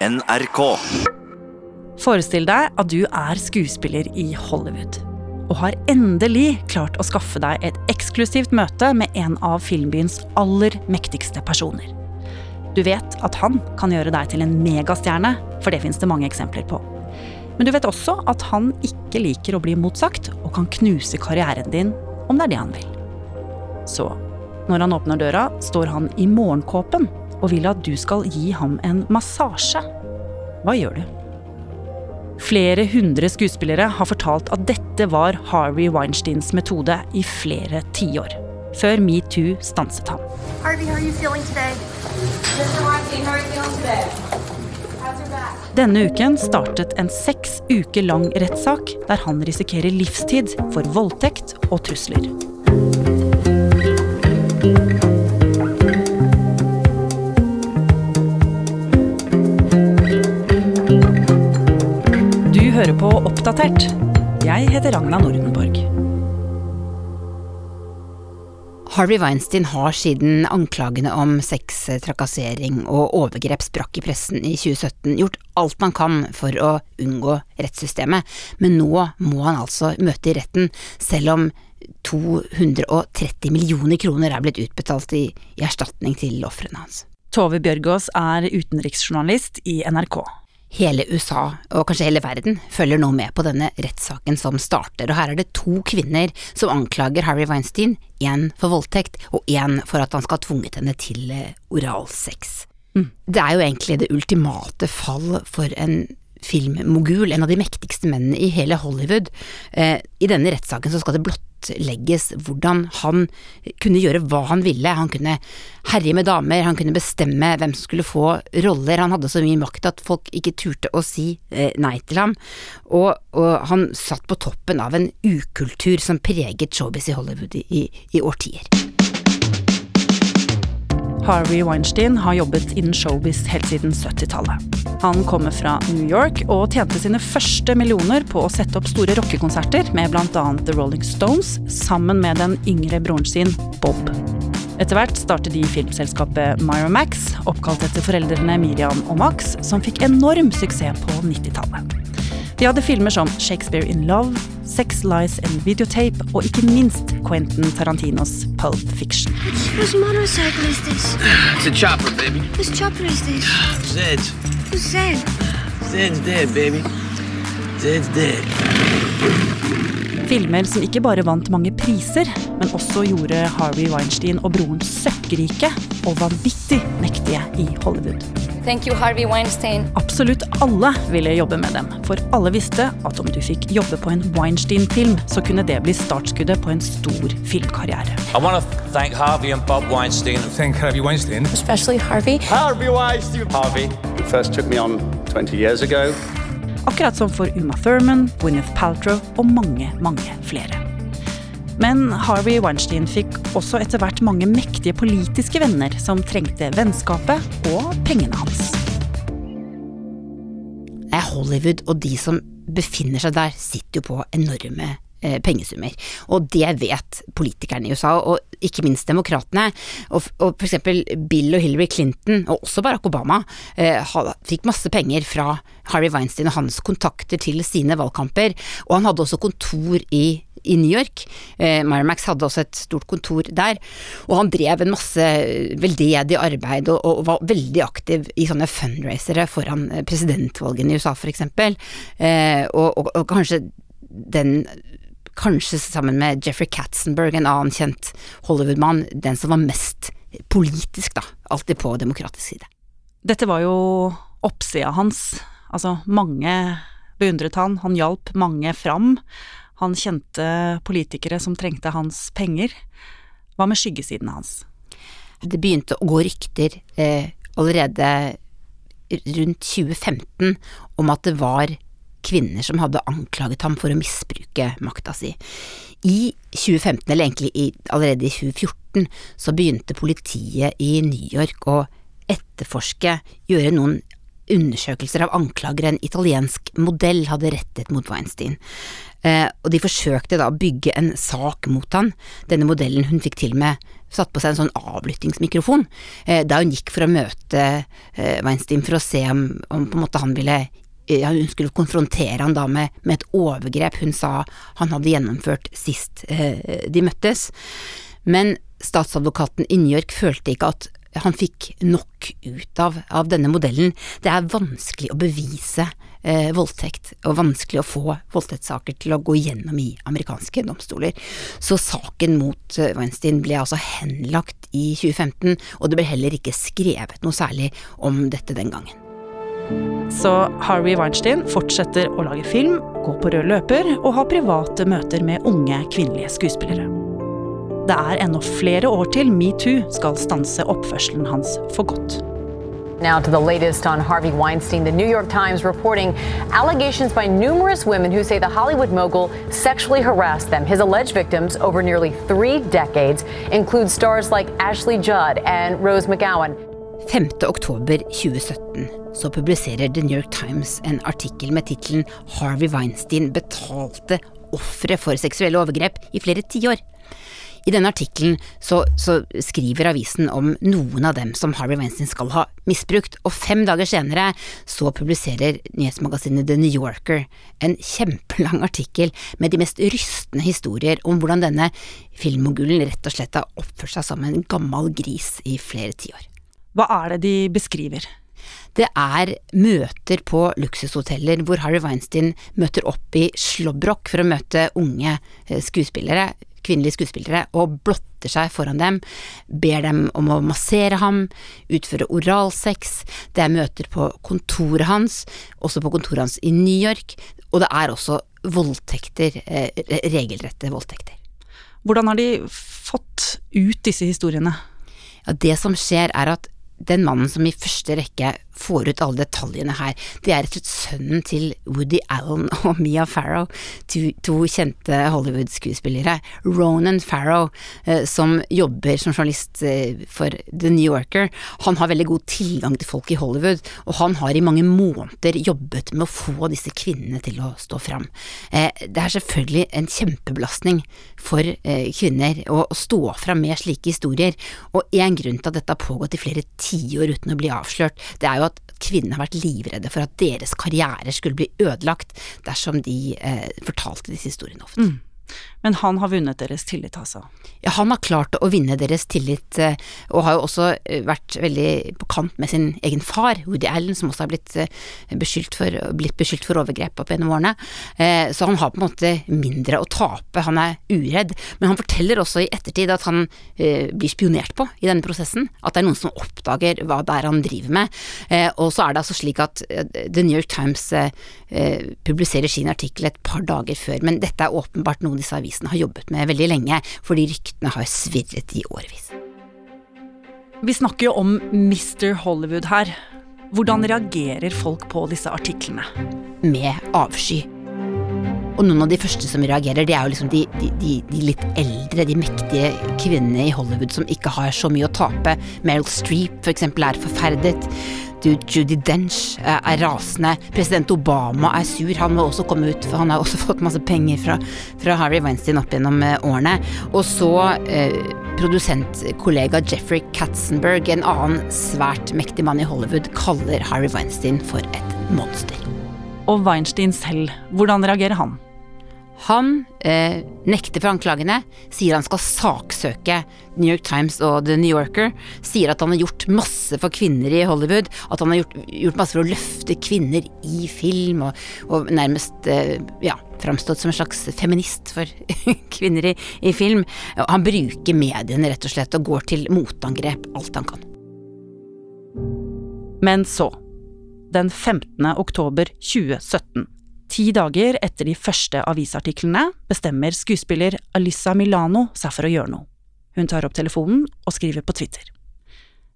NRK. Forestill deg at du er skuespiller i Hollywood. Og har endelig klart å skaffe deg et eksklusivt møte med en av filmbyens aller mektigste personer. Du vet at han kan gjøre deg til en megastjerne, for det fins det mange eksempler på. Men du vet også at han ikke liker å bli motsagt, og kan knuse karrieren din om det er det han vil. Så når han åpner døra, står han i morgenkåpen og vil at du skal gi ham en massasje. Hva gjør du? Flere hundre skuespillere har fortalt at dette var Harvey Weinsteins metode i flere tiår. Før metoo stanset ham. Harvey, how are you feeling today? Mr. Weinstein, how are you feeling today? How's your back? Denne uken startet en seks uker lang rettssak der han risikerer livstid for voldtekt og trusler. Oppdatert. Jeg heter Ragna Nordenborg. Harvey Weinstein har siden anklagene om sextrakassering og overgrep sprakk i pressen i 2017 gjort alt han kan for å unngå rettssystemet, men nå må han altså møte i retten, selv om 230 millioner kroner er blitt utbetalt i, i erstatning til ofrene hans. Tove Bjørgaas er utenriksjournalist i NRK. Hele USA, og kanskje hele verden, følger nå med på denne rettssaken som starter, og her er det to kvinner som anklager Harry Weinstein, én for voldtekt og én for at han skal ha tvunget henne til oralsex. Mm. Det er jo egentlig det ultimate fall for en filmmogul, en av de mektigste mennene i hele Hollywood. Eh, I denne rettssaken så skal det blottlegges hvordan han kunne gjøre hva han ville. Han kunne herje med damer, han kunne bestemme hvem som skulle få roller. Han hadde så mye makt at folk ikke turte å si eh, nei til ham. Og, og han satt på toppen av en ukultur som preget showbiz i Hollywood i, i årtier. Harvey Weinstein har jobbet innen showbiz helt siden 70-tallet. Han kommer fra New York og tjente sine første millioner på å sette opp store rockekonserter med bl.a. The Rolling Stones sammen med den yngre broren sin, Bob. Etter hvert startet de filmselskapet Myra Max, oppkalt etter foreldrene Miriam og Max, som fikk enorm suksess på 90-tallet. De hadde filmer som Shakespeare in Love, Sex Lies and Videotape og ikke minst Quentin Tarantinos Pulp Fiction. Whose motorcycle is this? It's a chopper, baby. Whose chopper is this? Zed's. Who's Zed? Zed's dead, baby. Zed's dead. Filmer som ikke bare vant mange priser, men også gjorde Harvey Weinstein og broren søkkrike og vanvittig mektige i Hollywood. Thank you, Harvey Weinstein. Absolutt alle ville jobbe med dem, for alle visste at om du fikk jobbe på en Weinstein-film, så kunne det bli startskuddet på en stor filmkarriere. I want to thank Harvey and Bob Weinstein. Thank Harvey Weinstein. Especially Harvey. Harvey Weinstein. Harvey first took me on 20 years ago. Akkurat som for Uma Thurman, Gwyneth Paltrow og mange, mange flere. Men Harvey Weinstein fikk også etter hvert mange mektige politiske venner som trengte vennskapet og pengene hans. Hollywood, og de som befinner seg der, sitter jo på enorme eh, pengesummer. Og det vet politikerne i USA, og ikke minst demokratene. Og, og for eksempel Bill og Hillary Clinton, og også Barack Obama, eh, fikk masse penger fra Harvey Weinstein og hans kontakter til sine valgkamper. Og han hadde også kontor i i New York. Eh, Miramax hadde også et stort kontor der, og han drev en masse veldedig arbeid og, og var veldig aktiv i sånne fundraisere foran eh, presidentvalgene i USA, eksempel. Eh, og, og, og kanskje den Kanskje sammen med Jeffrey Katzenberg, en annen kjent Hollywood-mann, den som var mest politisk, da. Alltid på demokratisk side. Dette var jo oppsida hans. Altså, mange beundret han, han hjalp mange fram. Han kjente politikere som trengte hans penger. Hva med skyggesiden hans? Det begynte å gå rykter eh, allerede rundt 2015 om at det var kvinner som hadde anklaget ham for å misbruke makta si. I 2015, eller egentlig i, allerede i 2014, så begynte politiet i New York å etterforske, gjøre noen undersøkelser av anklager en italiensk modell hadde rettet mot Weinstein. Eh, og de forsøkte da å bygge en sak mot han. Denne modellen hun fikk til med satt på seg en sånn avlyttingsmikrofon eh, da hun gikk for å møte eh, Weinstein for å se om, om på en måte han ville ja, hun skulle konfrontere han da med, med, et overgrep hun sa han hadde gjennomført sist de møttes. Men statsadvokaten i New York følte ikke at han fikk nok ut av, av denne modellen. Det er vanskelig å bevise eh, voldtekt, og vanskelig å få voldtektssaker til å gå gjennom i amerikanske domstoler. Så saken mot eh, Weinstein ble altså henlagt i 2015, og det ble heller ikke skrevet noe særlig om dette den gangen. Så Harvey Weinstein fortsetter å lage film, gå på rød løper og ha private møter med unge kvinnelige skuespillere. Det er ennå flere år til metoo skal stanse oppførselen hans for godt. Now to the latest on Harvey Weinstein. The New York Times reporting allegations by numerous women who say the Hollywood mogul sexually harassed them. His alleged victims over nearly three decades include stars like Ashley Judd and Rose McGowan. 5. oktober 2017 så publiserer The New York Times en artikkel med tittelen 'Harvey Weinstein betalte ofre for seksuelle overgrep i flere tiår'. I denne artikkelen så, så, skriver avisen om noen av dem som Harvey Weinstein skal ha misbrukt, og fem dager senere så publiserer nyhetsmagasinet The New Yorker en kjempelang artikkel med de mest rystende historier om hvordan denne filmmogulen rett og slett har oppført seg som en gammel gris i flere tiår. Hva er det de beskriver? Det er møter på luksushoteller hvor Harry Weinstein møter opp i slåbrok for å møte unge eh, skuespillere, kvinnelige skuespillere og blotter seg foran dem, ber dem om å massere ham, utføre oralsex, det er møter på kontoret hans, også på kontoret hans i New York, og det er også voldtekter, eh, regelrette voldtekter. Hvordan har de fått ut disse historiene? Ja, det som skjer er at den mannen som i første rekke får ut alle detaljene her, det er rett og slett sønnen til Woody Allen og Mia Farrow, to, to kjente Hollywood-skuespillere. Ronan Farrow, eh, som jobber som journalist eh, for The New Yorker, han har veldig god tilgang til folk i Hollywood, og han har i mange måneder jobbet med å få disse kvinnene til å stå fram. Eh, det er selvfølgelig en kjempebelastning for kvinner å stå fram med slike historier, og en grunn til at dette har pågått i flere tiår uten å bli avslørt, det er jo at kvinnene har vært livredde for at deres karrierer skulle bli ødelagt dersom de eh, fortalte disse historiene offentlig. Mm. Men han har vunnet deres tillit, altså? Ja, han har klart å vinne deres tillit, eh, og har jo også eh, vært veldig på kant med sin egen far, Woody Allen, som også har blitt eh, beskyldt for, blitt beskyldt for overgrep opp gjennom årene. Så han har på en måte mindre å tape, han er uredd. Men han forteller også i ettertid at han blir spionert på i denne prosessen, at det er noen som oppdager hva det er han driver med. Og så er det altså slik at The New York Times publiserer sin artikkel et par dager før, men dette er åpenbart disse avisene har jobbet med veldig lenge, fordi ryktene har svirret i årevis. Vi snakker jo om Mr. Hollywood her. Hvordan reagerer folk på disse artiklene? Med avsky. Og noen av de første som reagerer, det er jo liksom de, de, de, litt eldre, de mektige kvinnene i Hollywood som ikke har så mye å tape. Meryl Streep for eksempel er forferdet. Judy Dench er rasende. President Obama er sur. Han må også komme ut, for han har også fått masse penger fra, fra Harry Weinstein opp gjennom eh, årene. Og så eh, produsentkollega Jeffrey Katzenberg, en annen svært mektig mann i Hollywood, kaller Harry Weinstein for et monster. Og Weinstein selv, hvordan reagerer han? Han eh, nekter for anklagene, sier han skal saksøke New York Times og The New Yorker, sier at han har gjort masse for kvinner i Hollywood, at han har gjort, gjort masse for å løfte kvinner i film, og, og nærmest eh, ja, framstått som en slags feminist for kvinner i, i film. Han bruker mediene rett og slett og går til motangrep alt han kan. Men så, den 15. oktober 2017 Ti dager etter de første avisartiklene bestemmer skuespiller Alissa Milano seg for å gjøre noe. Hun tar opp telefonen og skriver på Twitter.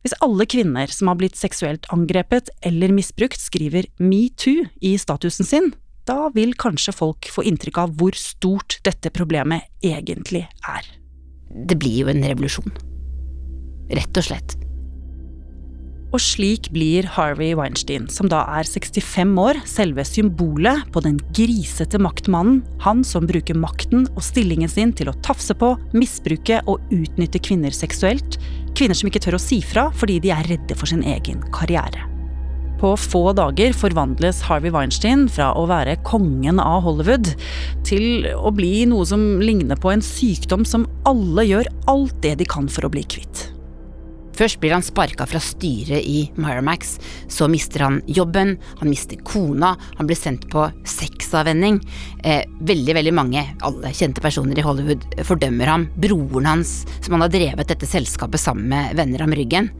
Hvis alle kvinner som har blitt seksuelt angrepet eller misbrukt skriver metoo i statusen sin, da vil kanskje folk få inntrykk av hvor stort dette problemet egentlig er. Det blir jo en revolusjon. Rett og slett. Og slik blir Harvey Weinstein, som da er 65 år, selve symbolet på den grisete maktmannen. Han som bruker makten og stillingen sin til å tafse på, misbruke og utnytte kvinner seksuelt. Kvinner som ikke tør å si fra fordi de er redde for sin egen karriere. På få dager forvandles Harvey Weinstein fra å være kongen av Hollywood til å bli noe som ligner på en sykdom som alle gjør alt det de kan for å bli kvitt. Først blir han sparka fra styret i Miramax, så mister han jobben, han mister kona, han blir sendt på sexavvenning. Eh, veldig, veldig mange, alle kjente personer i Hollywood, fordømmer ham. Broren hans, som han har drevet dette selskapet sammen med venner om ryggen.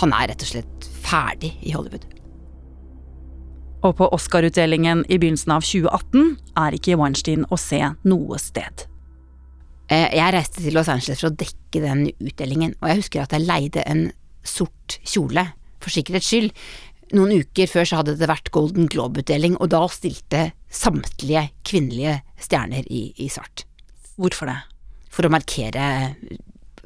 Han er rett og slett ferdig i Hollywood. Og på Oscar-utdelingen i begynnelsen av 2018 er ikke Weinstein å se noe sted. Eh, jeg reiste til Los Angeles for å dekke den utdelingen, og jeg husker at jeg leide en sort kjole, for sikkerhets skyld. Noen uker før så hadde det vært Golden Globe-utdeling, og da stilte samtlige kvinnelige stjerner i, i svart. Hvorfor det? For å markere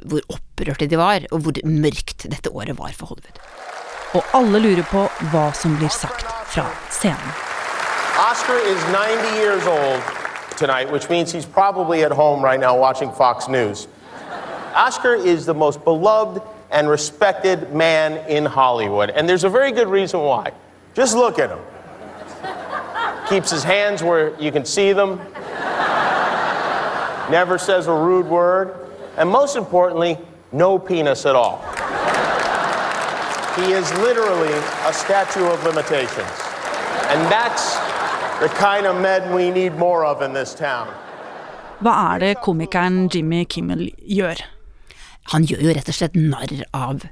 hvor opprørte de var, og hvor mørkt dette året var for Hollywood. Og alle lurer på hva som blir sagt fra scenen. Oscar is 90 years old tonight, which means he's probably at home right now watching Fox News. Oscar is the most beloved and respected man in Hollywood, and there's a very good reason why. Just look at him. Keeps his hands where you can see them, never says a rude word, and most importantly, no penis at all. He is literally a statue of limitations. And that's kind of men we need more of in this town. Hva er det komikeren Jimmy Kimmel gjør? Han gjør jo rett og slett narr av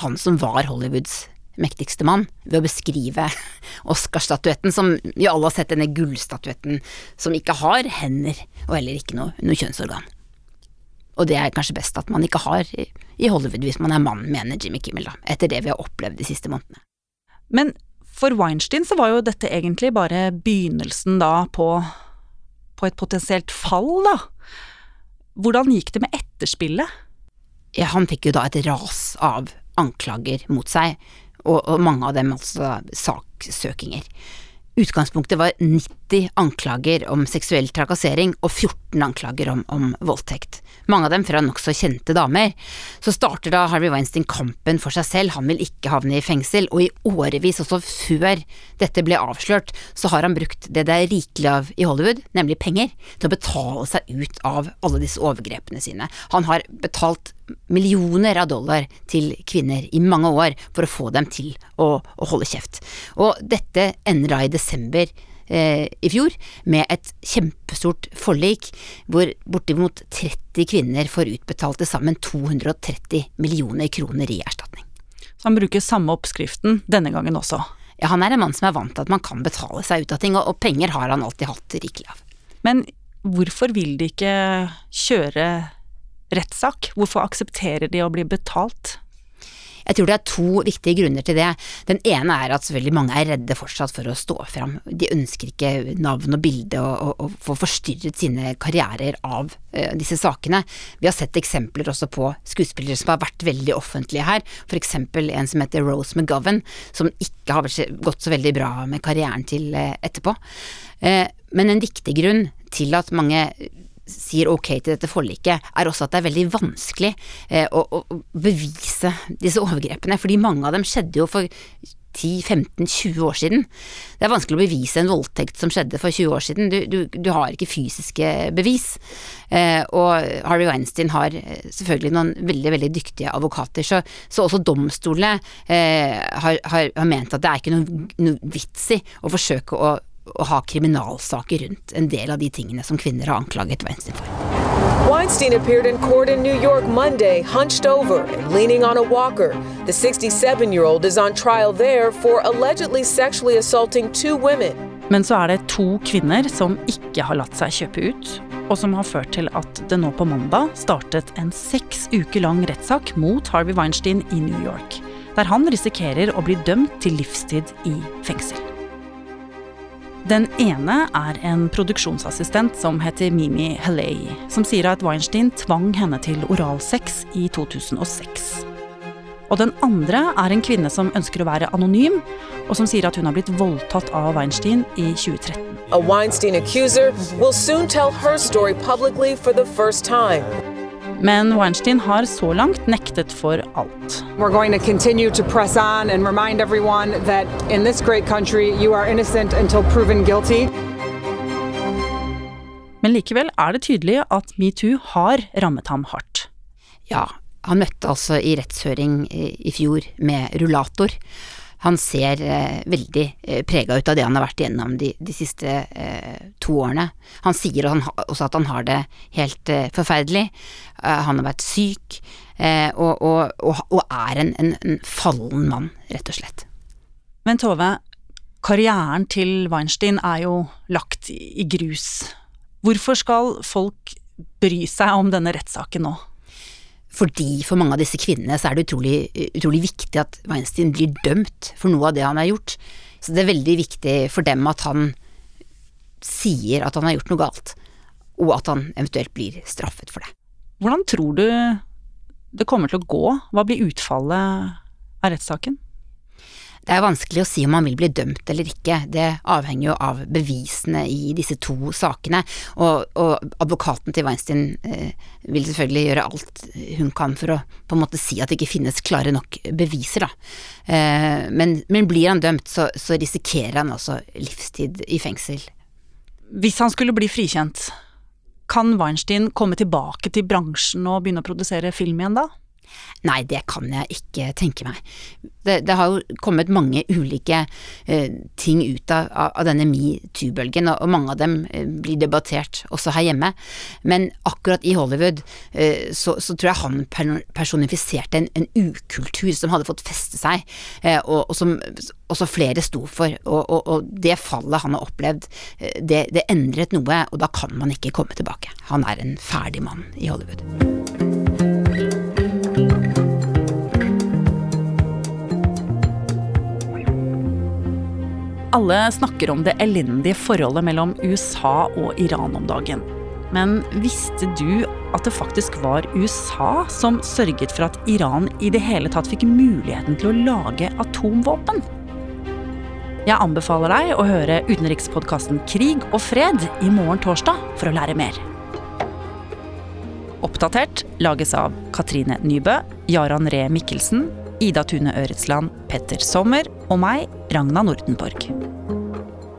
han som var Hollywoods mektigste mann, ved å beskrive Oscar-statuetten, som vi alle har sett denne gullstatuetten som ikke har hender, og heller ikke noe, noe kjønnsorgan. Og det er kanskje best at man ikke har i, i Hollywood hvis man er mann, mener Jimmy Kimmel, da, etter det vi har opplevd de siste månedene. Men for Weinstein så var jo dette egentlig bare begynnelsen da på, på et potensielt fall, da. Hvordan gikk det med etterspillet? Ja, han fikk jo da et ras av anklager mot seg, og, og mange av dem altså saksøkinger. Utgangspunktet var 90 anklager om seksuell trakassering og 14 anklager om, om voldtekt. Mange av dem fra nokså kjente damer. Så starter da Harvey Weinstein kampen for seg selv, han vil ikke havne i fengsel, og i årevis, også før dette ble avslørt, så har han brukt det det er rikelig av i Hollywood, nemlig penger, til å betale seg ut av alle disse overgrepene sine. Han har betalt millioner av dollar til kvinner i mange år for å få dem til å, å holde kjeft. Og dette ender da i desember eh, i fjor med et kjempestort forlik hvor bortimot 30 kvinner får utbetalt til sammen 230 millioner kroner i erstatning. Så han bruker samme oppskriften denne gangen også? Ja, han er en mann som er vant til at man kan betale seg ut av ting, og, og penger har han alltid hatt rikelig av. Men hvorfor vil de ikke kjøre rettssak? Hvorfor aksepterer de å bli betalt? Jeg tror det er to viktige grunner til det. Den ene er at selvfølgelig mange er redde fortsatt for å stå fram. De ønsker ikke navn og bilde og, og, og få forstyrret sine karrierer av uh, disse sakene. Vi har sett eksempler også på skuespillere som har vært veldig offentlige her. Eksempel en som heter Rose McGovern, som ikke har gått så veldig bra med karrieren til uh, etterpå. Uh, men en viktig grunn til at mange sier ok til dette forliket, er også at det er veldig vanskelig eh, å, å, bevise disse overgrepene, fordi mange av dem skjedde jo for 10-15-20 år siden. Det er vanskelig å bevise en voldtekt som skjedde for 20 år siden, du, du, du har ikke fysiske bevis. Eh, og Harvey Weinstein har eh, selvfølgelig noen veldig, veldig dyktige advokater, så, så også domstolene eh, har, har, har, ment at det er ikke noen, noe vits i å forsøke å å ha kriminalsaker rundt en del av de tingene som kvinner har anklaget Weinstein for. Weinstein appeared in court in New York Monday, hunched over and leaning on a walker. The 67 year old is on trial there for allegedly sexually assaulting two women. Men så er det to kvinner som ikke har latt seg kjøpe ut, og som har ført til at det nå på mandag startet en seks uker lang rettssak mot Harvey Weinstein i New York, der han risikerer å bli dømt til livstid i fengsel. Den ene er en produksjonsassistent som heter Mimi Haley, som sier at Weinstein tvang henne til oralsex i 2006. Og den andre er en kvinne som ønsker å være anonym, og som sier at hun har blitt voldtatt av Weinstein i 2013. A Weinstein accuser will soon tell her story publicly for the first time. Men Weinstein har så langt nektet for alt. We're going to continue to press on and remind everyone that in this great country you are innocent until proven guilty. Men likevel er det tydelig at metoo har rammet ham hardt. Ja, han møtte altså i rettshøring i fjor med rullator. Han ser eh, veldig eh, prega ut av det han har vært igjennom de, de siste eh, to årene. Han sier han, også at han har det helt eh, forferdelig. Eh, han har vært syk, eh, og, og, og, og, er en, en, en, fallen mann, rett og slett. Men Tove, karrieren til Weinstein er jo lagt i, i grus. Hvorfor skal folk bry seg om denne rettssaken nå? Fordi for mange av disse kvinnene så er det utrolig, utrolig, viktig at Weinstein blir dømt for noe av det han har gjort. Så det er veldig viktig for dem at han sier at han har gjort noe galt, og at han eventuelt blir straffet for det. Hvordan tror du det kommer til å gå? Hva blir utfallet av rettssaken? Det er vanskelig å si om han vil bli dømt eller ikke, det avhenger jo av bevisene i disse to sakene, og, og advokaten til Weinstein eh, vil selvfølgelig gjøre alt hun kan for å på en måte si at det ikke finnes klare nok beviser, da. Eh, men, men, blir han dømt, så, så risikerer han altså livstid i fengsel. Hvis han skulle bli frikjent, kan Weinstein komme tilbake til bransjen og begynne å produsere film igjen da? Nei, det kan jeg ikke tenke meg. Det, det har jo kommet mange ulike eh, ting ut av, av denne metoo-bølgen, og, og, mange av dem eh, blir debattert også her hjemme. Men akkurat i Hollywood eh, så, så, tror jeg han personifiserte en, en, ukultur som hadde fått feste seg, eh, og, og, som også flere sto for. Og, og det fallet han har opplevd, eh, det, det endret noe, og da kan man ikke komme tilbake. Han er en ferdig mann i Hollywood. Alle snakker om det elendige forholdet mellom USA og Iran om dagen. Men visste du at det faktisk var USA som sørget for at Iran i det hele tatt fikk muligheten til å lage atomvåpen? Jeg anbefaler deg å høre utenrikspodkasten Krig og fred i morgen torsdag for å lære mer. Oppdatert lages av Katrine Nybø, Jaran Ree Mikkelsen, Ida Tune Øretsland, Petter Sommer og meg, Ragna Nordenborg.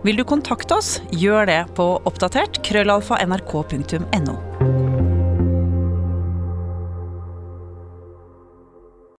Vil du kontakte oss, gjør det på oppdatert krøllalfa nrk.no.